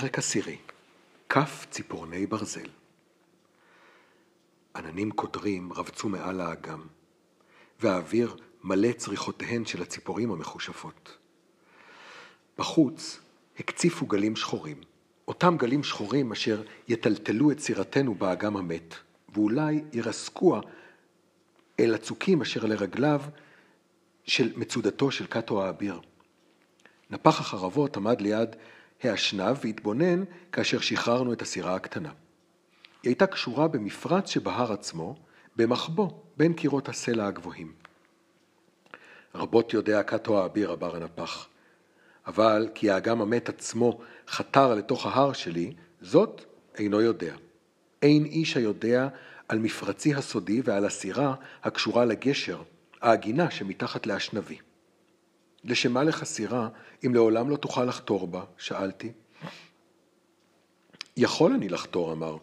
פרק עשירי, כף ציפורני ברזל. עננים קודרים רבצו מעל האגם, והאוויר מלא צריכותיהן של הציפורים המכושפות. בחוץ הקציפו גלים שחורים, אותם גלים שחורים אשר יטלטלו את סירתנו באגם המת, ואולי ירסקוה אל הצוקים אשר לרגליו של מצודתו של קאטו האביר. נפח החרבות עמד ליד האשנב והתבונן כאשר שחררנו את הסירה הקטנה. היא הייתה קשורה במפרץ שבהר עצמו, במחבוא בין קירות הסלע הגבוהים. רבות יודע קאטו האביר, הבר הנפח. אבל כי האגם המת עצמו חתר לתוך ההר שלי, זאת אינו יודע. אין איש היודע על מפרצי הסודי ועל הסירה הקשורה לגשר, העגינה שמתחת לאשנבי. לשם מה לך סירה, אם לעולם לא תוכל לחתור בה? שאלתי. יכול אני לחתור, אמר.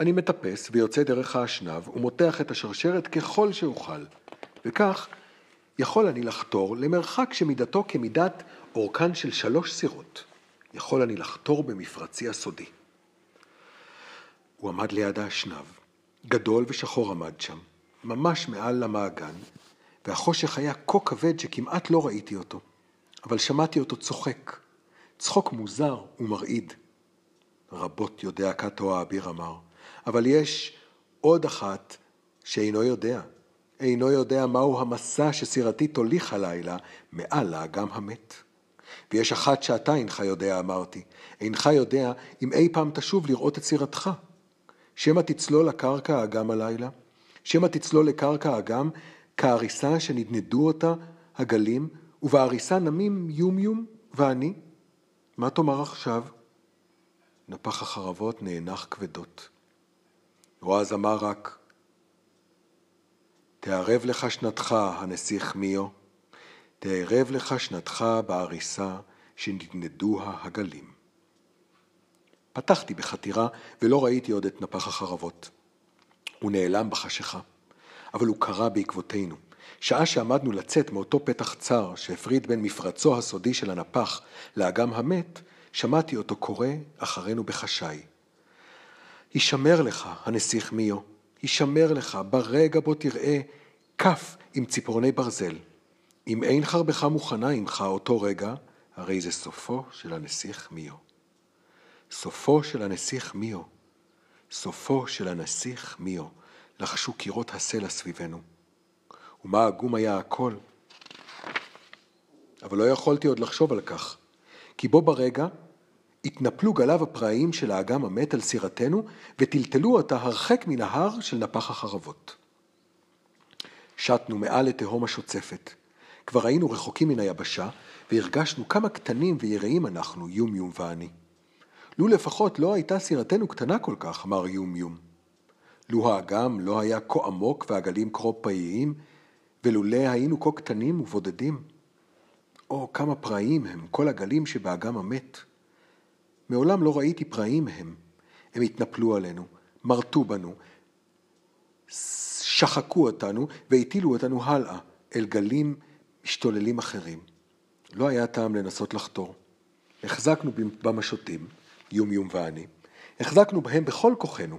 אני מטפס ויוצא דרך האשנב ומותח את השרשרת ככל שאוכל, וכך יכול אני לחתור למרחק שמידתו כמידת אורכן של שלוש סירות. יכול אני לחתור במפרצי הסודי. הוא עמד ליד האשנב, גדול ושחור עמד שם, ממש מעל למעגן, והחושך היה כה כבד שכמעט לא ראיתי אותו, אבל שמעתי אותו צוחק, צחוק מוזר ומרעיד. רבות יודע קאטו האביר אמר, אבל יש עוד אחת שאינו יודע. אינו יודע מהו המסע שסירתי תוליך הלילה מעל האגם המת. ויש אחת שאתה אינך יודע, אמרתי. אינך יודע אם אי פעם תשוב לראות את סירתך. שמא תצלול לקרקע האגם הלילה, שמא תצלול לקרקע האגם כעריסה שנדנדו אותה הגלים, ובעריסה נמים יומיום ואני. מה תאמר עכשיו? נפח החרבות נאנח כבדות. רועז אמר רק, תערב לך שנתך, הנסיך מיו, תערב לך שנתך בעריסה שנדנדוה הגלים. פתחתי בחתירה ולא ראיתי עוד את נפח החרבות. הוא נעלם בחשיכה. אבל הוא קרא בעקבותינו. שעה שעמדנו לצאת מאותו פתח צר שהפריד בין מפרצו הסודי של הנפח לאגם המת, שמעתי אותו קורא אחרינו בחשאי. הישמר לך, הנסיך מיו, הישמר לך ברגע בו תראה כף עם ציפורני ברזל. אם אין חרבך מוכנה עמך אותו רגע, הרי זה סופו של הנסיך מיו. סופו של הנסיך מיו. סופו של הנסיך מיו. לחשו קירות הסלע סביבנו. ומה עגום היה הכל. אבל לא יכולתי עוד לחשוב על כך, כי בו ברגע התנפלו גליו הפראיים של האגם המת על סירתנו, וטלטלו אותה הרחק מן ההר של נפח החרבות. שטנו מעל לתהום השוצפת. כבר היינו רחוקים מן היבשה, והרגשנו כמה קטנים ויראים אנחנו, יום יום ואני. לו לפחות לא הייתה סירתנו קטנה כל כך, אמר יום יום. לו האגם לא היה כה עמוק והגלים כה פראיים, ולולא היינו כה קטנים ובודדים. או, כמה פראיים הם, כל הגלים שבאגם המת. מעולם לא ראיתי פראיים הם. הם התנפלו עלינו, מרטו בנו, שחקו אותנו והטילו אותנו הלאה, אל גלים משתוללים אחרים. לא היה טעם לנסות לחתור. החזקנו במשוטים, יום יום ואני, החזקנו בהם בכל כוחנו,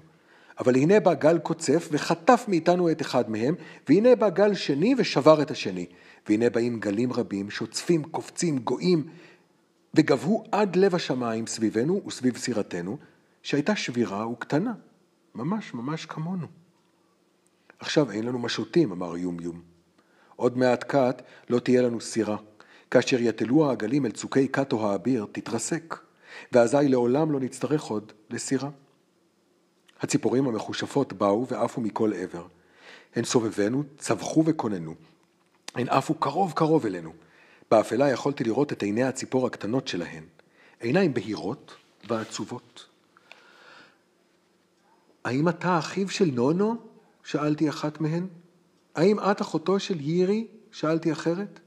אבל הנה בא גל קוצף וחטף מאיתנו את אחד מהם, והנה בא גל שני ושבר את השני. והנה באים גלים רבים, שוצפים, קופצים, גואים, וגבהו עד לב השמיים סביבנו וסביב סירתנו, שהייתה שבירה וקטנה, ממש ממש כמונו. עכשיו אין לנו משוטים, אמר יום יום. עוד מעט קט לא תהיה לנו סירה. כאשר יטלו העגלים אל צוקי קאטו האביר, תתרסק, ואזי לעולם לא נצטרך עוד לסירה. הציפורים המכושפות באו ועפו מכל עבר. הן סובבנו, צווחו וכוננו. הן עפו קרוב קרוב אלינו. באפלה יכולתי לראות את עיני הציפור הקטנות שלהן. עיניים בהירות ועצובות. האם אתה אחיו של נונו? שאלתי אחת מהן. האם את אחותו של יירי? שאלתי אחרת.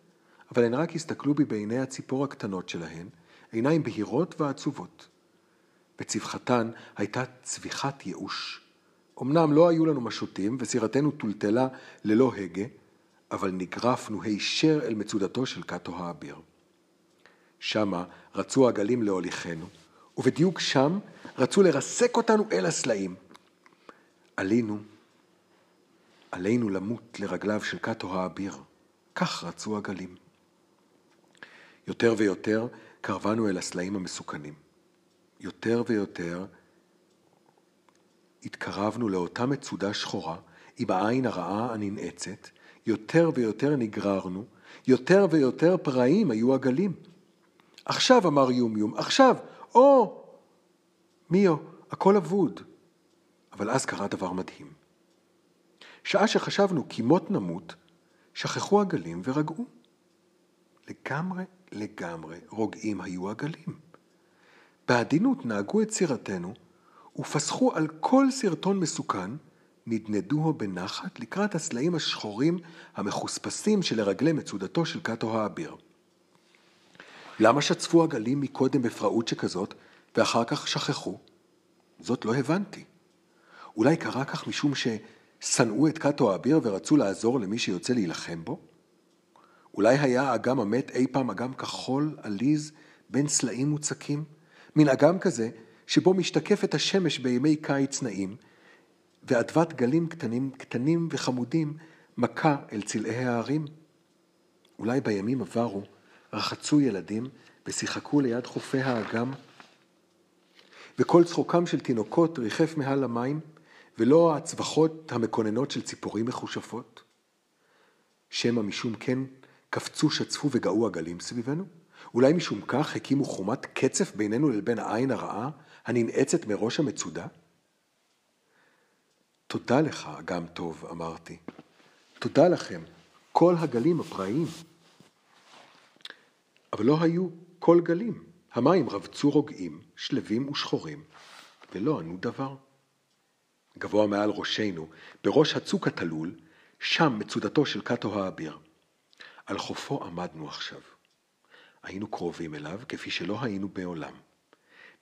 אבל הן רק הסתכלו בי בעיני הציפור הקטנות שלהן, עיניים בהירות ועצובות. בצווחתן הייתה צביחת ייאוש. אמנם לא היו לנו משוטים וסירתנו טולטלה ללא הגה, אבל נגרפנו הישר אל מצודתו של קאטו האביר. שמה רצו הגלים להוליכנו, ובדיוק שם רצו לרסק אותנו אל הסלעים. עלינו, עלינו למות לרגליו של קאטו האביר. כך רצו הגלים. יותר ויותר קרבנו אל הסלעים המסוכנים. יותר ויותר התקרבנו לאותה מצודה שחורה עם העין הרעה הננעצת, יותר ויותר נגררנו, יותר ויותר פראיים היו הגלים. עכשיו, אמר יומיום, עכשיו, או! מיו, הכל אבוד. אבל אז קרה דבר מדהים. שעה שחשבנו כי מות נמות, שכחו הגלים ורגעו. לגמרי, לגמרי רוגעים היו הגלים. בעדינות נהגו את סירתנו, ופסחו על כל סרטון מסוכן, נדנדוהו בנחת לקראת הסלעים השחורים המחוספסים שלרגלי מצודתו של קאטו האביר. למה שצפו הגלים מקודם בפראות שכזאת, ואחר כך שכחו? זאת לא הבנתי. אולי קרה כך משום ששנאו את קאטו האביר ורצו לעזור למי שיוצא להילחם בו? אולי היה האגם המת אי פעם אגם כחול, עליז, בין סלעים מוצקים? מין אגם כזה שבו משתקפת השמש בימי קיץ נעים, ואדוות גלים קטנים, קטנים וחמודים מכה אל צלעי ההרים. אולי בימים עברו רחצו ילדים ושיחקו ליד חופי האגם, וכל צחוקם של תינוקות ריחף מעל המים, ולא הצווחות המקוננות של ציפורים מחושפות. שמא משום כן קפצו, שצפו וגאו הגלים סביבנו? אולי משום כך הקימו חומת קצף בינינו לבין העין הרעה הננעצת מראש המצודה? תודה לך, אגם טוב, אמרתי. תודה לכם, כל הגלים הפראיים. אבל לא היו כל גלים. המים רבצו רוגעים, שלווים ושחורים, ולא ענו דבר. גבוה מעל ראשנו, בראש הצוק התלול, שם מצודתו של קאטו האביר. על חופו עמדנו עכשיו. היינו קרובים אליו כפי שלא היינו בעולם,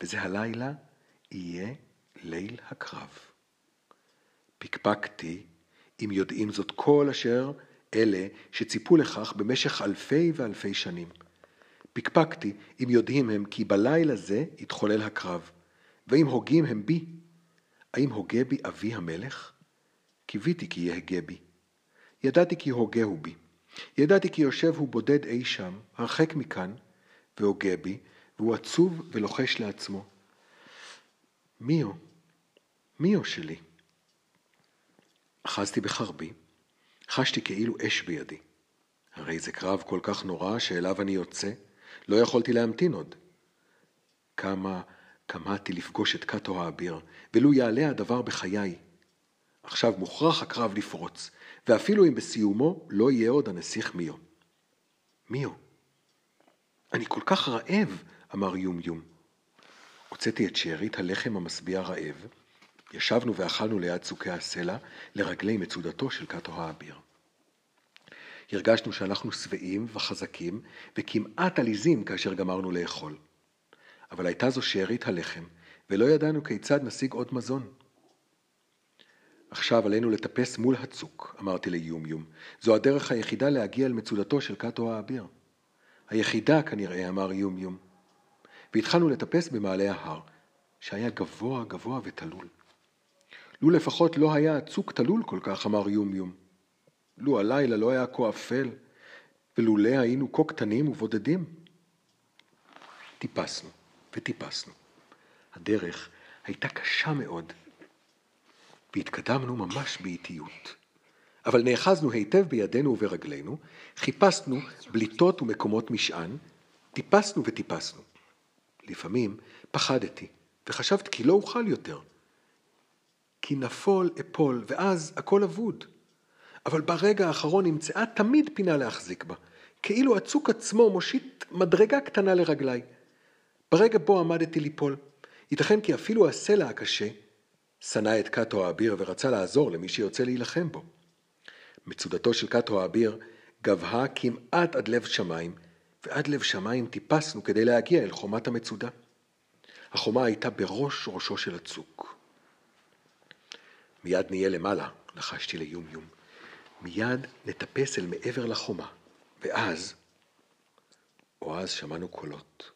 וזה הלילה יהיה ליל הקרב. פקפקתי אם יודעים זאת כל אשר אלה שציפו לכך במשך אלפי ואלפי שנים. פקפקתי אם יודעים הם כי בלילה זה יתחולל הקרב, ואם הוגים הם בי, האם הוגה בי אבי המלך? קיוויתי כי יהגה בי. ידעתי כי הוגהו בי. ידעתי כי יושב הוא בודד אי שם, הרחק מכאן, והוגה בי, והוא עצוב ולוחש לעצמו. מיו, מיו שלי. אחזתי בחרבי, חשתי כאילו אש בידי. הרי זה קרב כל כך נורא שאליו אני יוצא, לא יכולתי להמתין עוד. כמה כמהתי לפגוש את קאטו האביר, ולו יעלה הדבר בחיי. עכשיו מוכרח הקרב לפרוץ, ואפילו אם בסיומו לא יהיה עוד הנסיך מיו. מיו, אני כל כך רעב, אמר יומיום. הוצאתי את שארית הלחם המשביע רעב, ישבנו ואכלנו ליד צוקי הסלע לרגלי מצודתו של קאטו האביר. הרגשנו שאנחנו שבעים וחזקים וכמעט עליזים כאשר גמרנו לאכול. אבל הייתה זו שארית הלחם, ולא ידענו כיצד נשיג עוד מזון. עכשיו עלינו לטפס מול הצוק, אמרתי ליומיום. זו הדרך היחידה להגיע אל מצודתו של קאטו האביר. היחידה כנראה, אמר יומיום. והתחלנו לטפס במעלה ההר, שהיה גבוה גבוה ותלול. לו לפחות לא היה הצוק תלול כל כך, אמר יומיום. לו הלילה לא היה כה אפל, ולולא היינו כה קטנים ובודדים. טיפסנו וטיפסנו. הדרך הייתה קשה מאוד, והתקדמנו ממש באיטיות. אבל נאחזנו היטב בידינו וברגלינו, חיפשנו בליטות ומקומות משען, טיפסנו וטיפסנו. לפעמים פחדתי, וחשבתי כי לא אוכל יותר. כי נפול אפול, ואז הכל אבוד. אבל ברגע האחרון נמצאה תמיד פינה להחזיק בה, כאילו הצוק עצמו מושיט מדרגה קטנה לרגליי. ברגע בו עמדתי ליפול, ייתכן כי אפילו הסלע הקשה שנא את קאטו האביר ורצה לעזור למי שיוצא להילחם בו. מצודתו של קאטו האביר גבהה כמעט עד לב שמיים, ועד לב שמיים טיפסנו כדי להגיע אל חומת המצודה. החומה הייתה בראש ראשו של הצוק. מיד נהיה למעלה, לחשתי ליומיום. מיד נטפס אל מעבר לחומה, ואז, או אז שמענו קולות.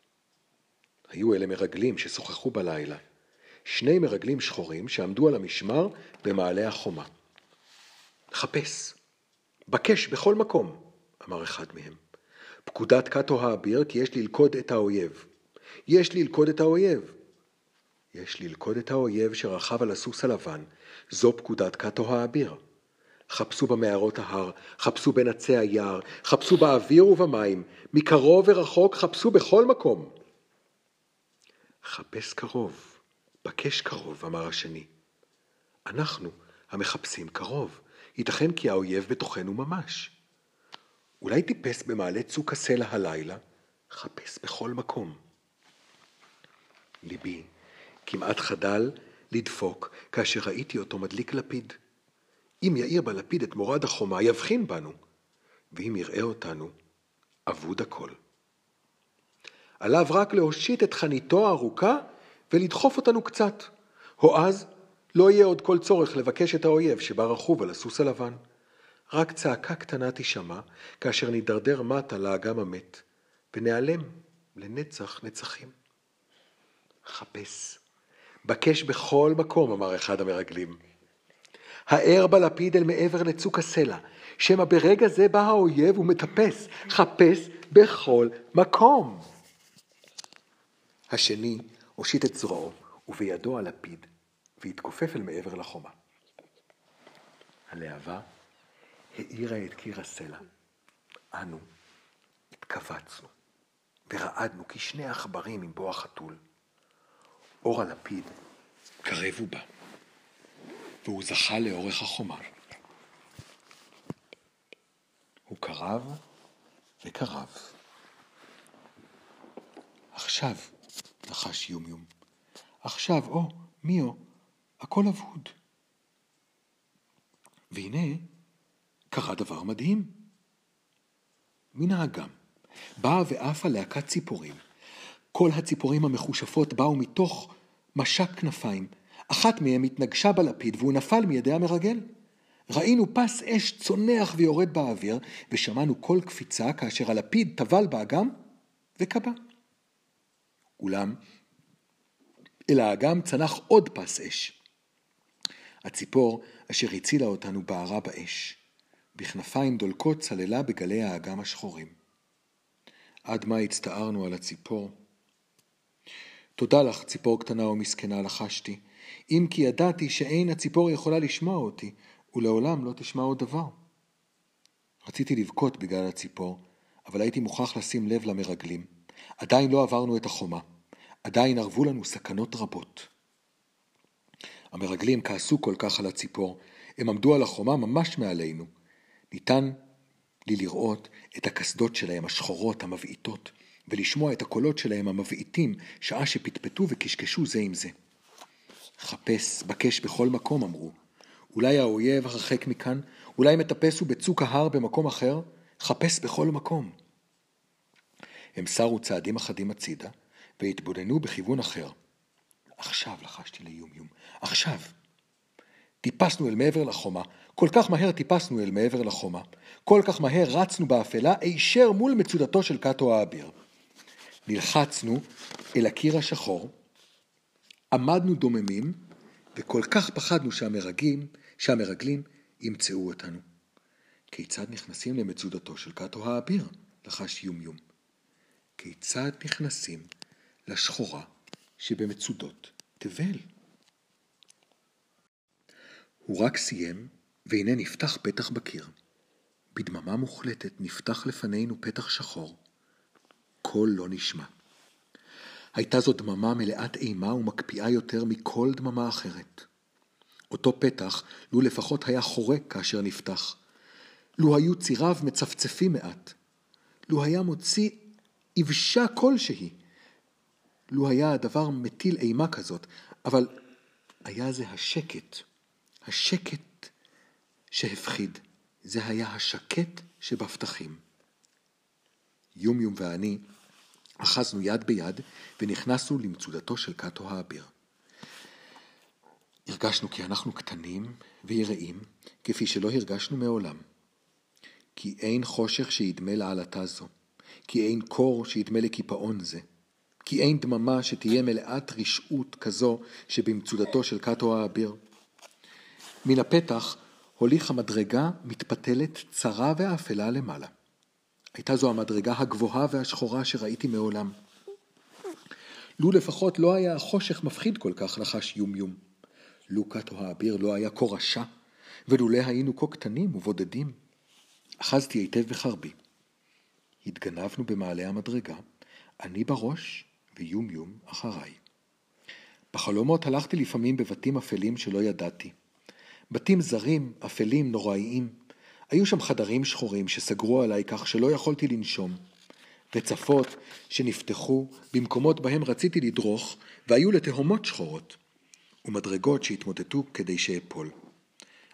היו אלה מרגלים ששוחחו בלילה. שני מרגלים שחורים שעמדו על המשמר במעלה החומה. חפש, בקש בכל מקום, אמר אחד מהם. פקודת קאטו האביר כי יש ללכוד את האויב. יש ללכוד את האויב. יש ללכוד את האויב שרכב על הסוס הלבן, זו פקודת קאטו האביר. חפשו במערות ההר, חפשו בין עצי היער, חפשו באוויר ובמים, מקרוב ורחוק חפשו בכל מקום. חפש קרוב, בקש קרוב, אמר השני. אנחנו המחפשים קרוב, ייתכן כי האויב בתוכנו ממש. אולי טיפס במעלה צוק הסלע הלילה? חפש בכל מקום. ליבי כמעט חדל לדפוק כאשר ראיתי אותו מדליק לפיד. אם יאיר בלפיד את מורד החומה, יבחין בנו, ואם יראה אותנו, אבוד הכל. עליו רק להושיט את חניתו הארוכה ולדחוף אותנו קצת. או אז לא יהיה עוד כל צורך לבקש את האויב שבא רכוב על הסוס הלבן. רק צעקה קטנה תישמע כאשר נידרדר מטה לאגם המת, ונעלם לנצח נצחים. חפש, בקש בכל מקום, אמר אחד המרגלים. האר בלפיד אל מעבר לצוק הסלע, שמא ברגע זה בא האויב ומטפס, חפש בכל מקום. השני הושיט את זרועו, ובידו הלפיד, והתכופף אל מעבר לחומה. הלהבה האירה את קיר הסלע. אנו התכווצנו ורעדנו כשני עכברים עם בוא החתול. אור הלפיד קרב ובא, והוא זכה לאורך החומה. הוא קרב וקרב. עכשיו, לחש יומיום. עכשיו, או, מיו, הכל אבוד. והנה, קרה דבר מדהים. מן האגם באה ועפה להקת ציפורים. כל הציפורים המחושפות באו מתוך משק כנפיים. אחת מהן התנגשה בלפיד והוא נפל מידי המרגל. ראינו פס אש צונח ויורד באוויר, ושמענו קול קפיצה כאשר הלפיד טבל באגם וכבה. אולם אל האגם צנח עוד פס אש. הציפור אשר הצילה אותנו בערה באש. בכנפיים דולקות צללה בגלי האגם השחורים. עד מה הצטערנו על הציפור? תודה לך, ציפור קטנה ומסכנה, לחשתי, אם כי ידעתי שאין הציפור יכולה לשמוע אותי, ולעולם לא תשמע עוד דבר. רציתי לבכות בגלל הציפור, אבל הייתי מוכרח לשים לב למרגלים. עדיין לא עברנו את החומה. עדיין ארבו לנו סכנות רבות. המרגלים כעסו כל כך על הציפור, הם עמדו על החומה ממש מעלינו. ניתן לי לראות את הקסדות שלהם השחורות המבעיטות, ולשמוע את הקולות שלהם המבעיטים שעה שפטפטו וקשקשו זה עם זה. חפש, בקש בכל מקום, אמרו. אולי האויב הרחק מכאן, אולי מטפס הוא בצוק ההר במקום אחר, חפש בכל מקום. הם סרו צעדים אחדים הצידה, והתבוננו בכיוון אחר. עכשיו לחשתי ליומיום, עכשיו. טיפסנו אל מעבר לחומה, כל כך מהר טיפסנו אל מעבר לחומה, כל כך מהר רצנו באפלה הישר מול מצודתו של קאטו האביר. נלחצנו אל הקיר השחור, עמדנו דוממים, וכל כך פחדנו שהמרגלים, שהמרגלים ימצאו אותנו. כיצד נכנסים למצודתו של קאטו האביר? לחש יומיום. כיצד נכנסים לשחורה שבמצודות תבל? הוא רק סיים, והנה נפתח פתח בקיר. בדממה מוחלטת נפתח לפנינו פתח שחור. קול לא נשמע. הייתה זו דממה מלאת אימה ומקפיאה יותר מכל דממה אחרת. אותו פתח, לו לפחות היה חורק כאשר נפתח. לו היו ציריו מצפצפים מעט. לו היה מוציא יבשה כלשהי. לו היה הדבר מטיל אימה כזאת, אבל היה זה השקט, השקט שהפחיד. זה היה השקט שבפתחים. יומיום ואני אחזנו יד ביד ונכנסנו למצודתו של קאטו האביר. הרגשנו כי אנחנו קטנים ויראים, כפי שלא הרגשנו מעולם. כי אין חושך שידמה לעלתה זו, כי אין קור שידמה לקיפאון זה. כי אין דממה שתהיה מלאת רשעות כזו שבמצודתו של קאטו האביר. מן הפתח הוליכה מדרגה מתפתלת צרה ואפלה למעלה. הייתה זו המדרגה הגבוהה והשחורה שראיתי מעולם. לו לפחות לא היה החושך מפחיד כל כך, לחש יומיום. לו קאטו האביר לא היה כה רשע, ולולא היינו כה קטנים ובודדים. אחזתי היטב בחרבי. התגנבנו במעלה המדרגה, אני בראש ויומיום אחריי. בחלומות הלכתי לפעמים בבתים אפלים שלא ידעתי. בתים זרים, אפלים, נוראיים. היו שם חדרים שחורים שסגרו עליי כך שלא יכולתי לנשום. רצפות שנפתחו במקומות בהם רציתי לדרוך והיו לתהומות שחורות. ומדרגות שהתמוטטו כדי שאפול.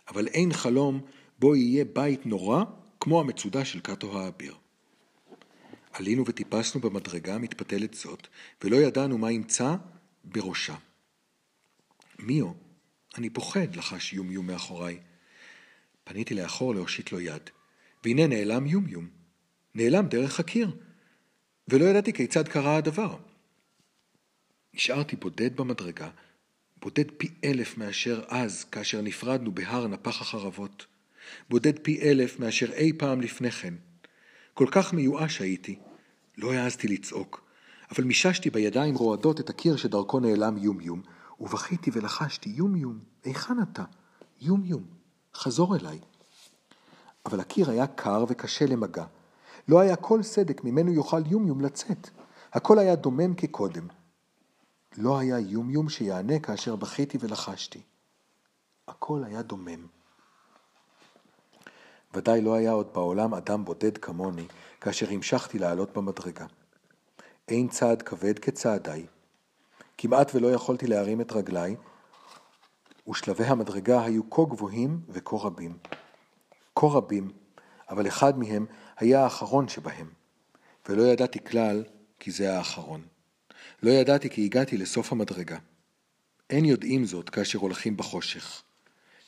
אבל אין חלום בו יהיה בית נורא כמו המצודה של קאטו האביר. עלינו וטיפסנו במדרגה המתפתלת זאת, ולא ידענו מה ימצא בראשה. מיו, אני פוחד, לחש יומיום מאחוריי. פניתי לאחור להושיט לו יד, והנה נעלם יומיום. נעלם דרך הקיר, ולא ידעתי כיצד קרה הדבר. נשארתי בודד במדרגה, בודד פי אלף מאשר אז, כאשר נפרדנו בהר נפח החרבות. בודד פי אלף מאשר אי פעם לפני כן. כל כך מיואש הייתי. לא העזתי לצעוק, אבל מיששתי בידיים רועדות את הקיר שדרכו נעלם יומיום, ובכיתי ולחשתי, יומיום, היכן אתה? יומיום, חזור אליי. אבל הקיר היה קר וקשה למגע. לא היה כל סדק ממנו יוכל יומיום לצאת. הכל היה דומם כקודם. לא היה יומיום שיענה כאשר בכיתי ולחשתי. הכל היה דומם. ודאי לא היה עוד בעולם אדם בודד כמוני, כאשר המשכתי לעלות במדרגה. אין צעד כבד כצעדיי. כמעט ולא יכולתי להרים את רגליי, ושלבי המדרגה היו כה גבוהים וכה רבים. כה רבים, אבל אחד מהם היה האחרון שבהם, ולא ידעתי כלל כי זה האחרון. לא ידעתי כי הגעתי לסוף המדרגה. אין יודעים זאת כאשר הולכים בחושך.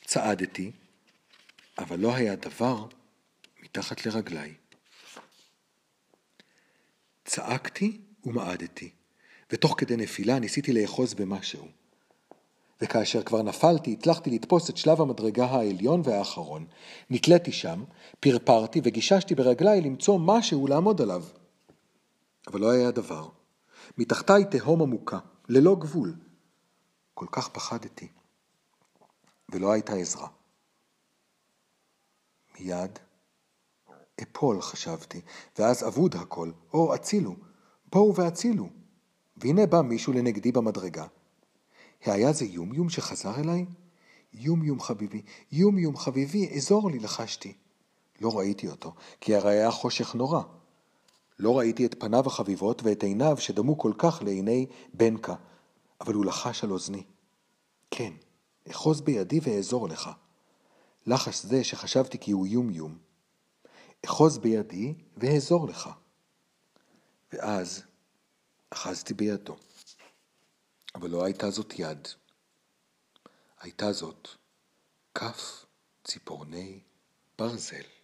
צעדתי, אבל לא היה דבר מתחת לרגליי. צעקתי ומעדתי, ותוך כדי נפילה ניסיתי לאחוז במשהו. וכאשר כבר נפלתי, הצלחתי לתפוס את שלב המדרגה העליון והאחרון. נתליתי שם, פרפרתי וגיששתי ברגליי למצוא משהו לעמוד עליו. אבל לא היה דבר. מתחתיי תהום עמוקה, ללא גבול. כל כך פחדתי, ולא הייתה עזרה. מיד אפול, חשבתי, ואז אבוד הכל, או הצילו, בואו והצילו. והנה בא מישהו לנגדי במדרגה. היה זה יומיום שחזר אליי? יומיום חביבי, יומיום חביבי, אזור לי, לחשתי. לא ראיתי אותו, כי הרי היה חושך נורא. לא ראיתי את פניו החביבות ואת עיניו שדמו כל כך לעיני בנקה, אבל הוא לחש על אוזני. כן, אחוז בידי ואעזור לך. לחש זה שחשבתי כי הוא יומיום. אחוז בידי ואעזור לך. ואז אחזתי בידו. אבל לא הייתה זאת יד. הייתה זאת כף ציפורני ברזל.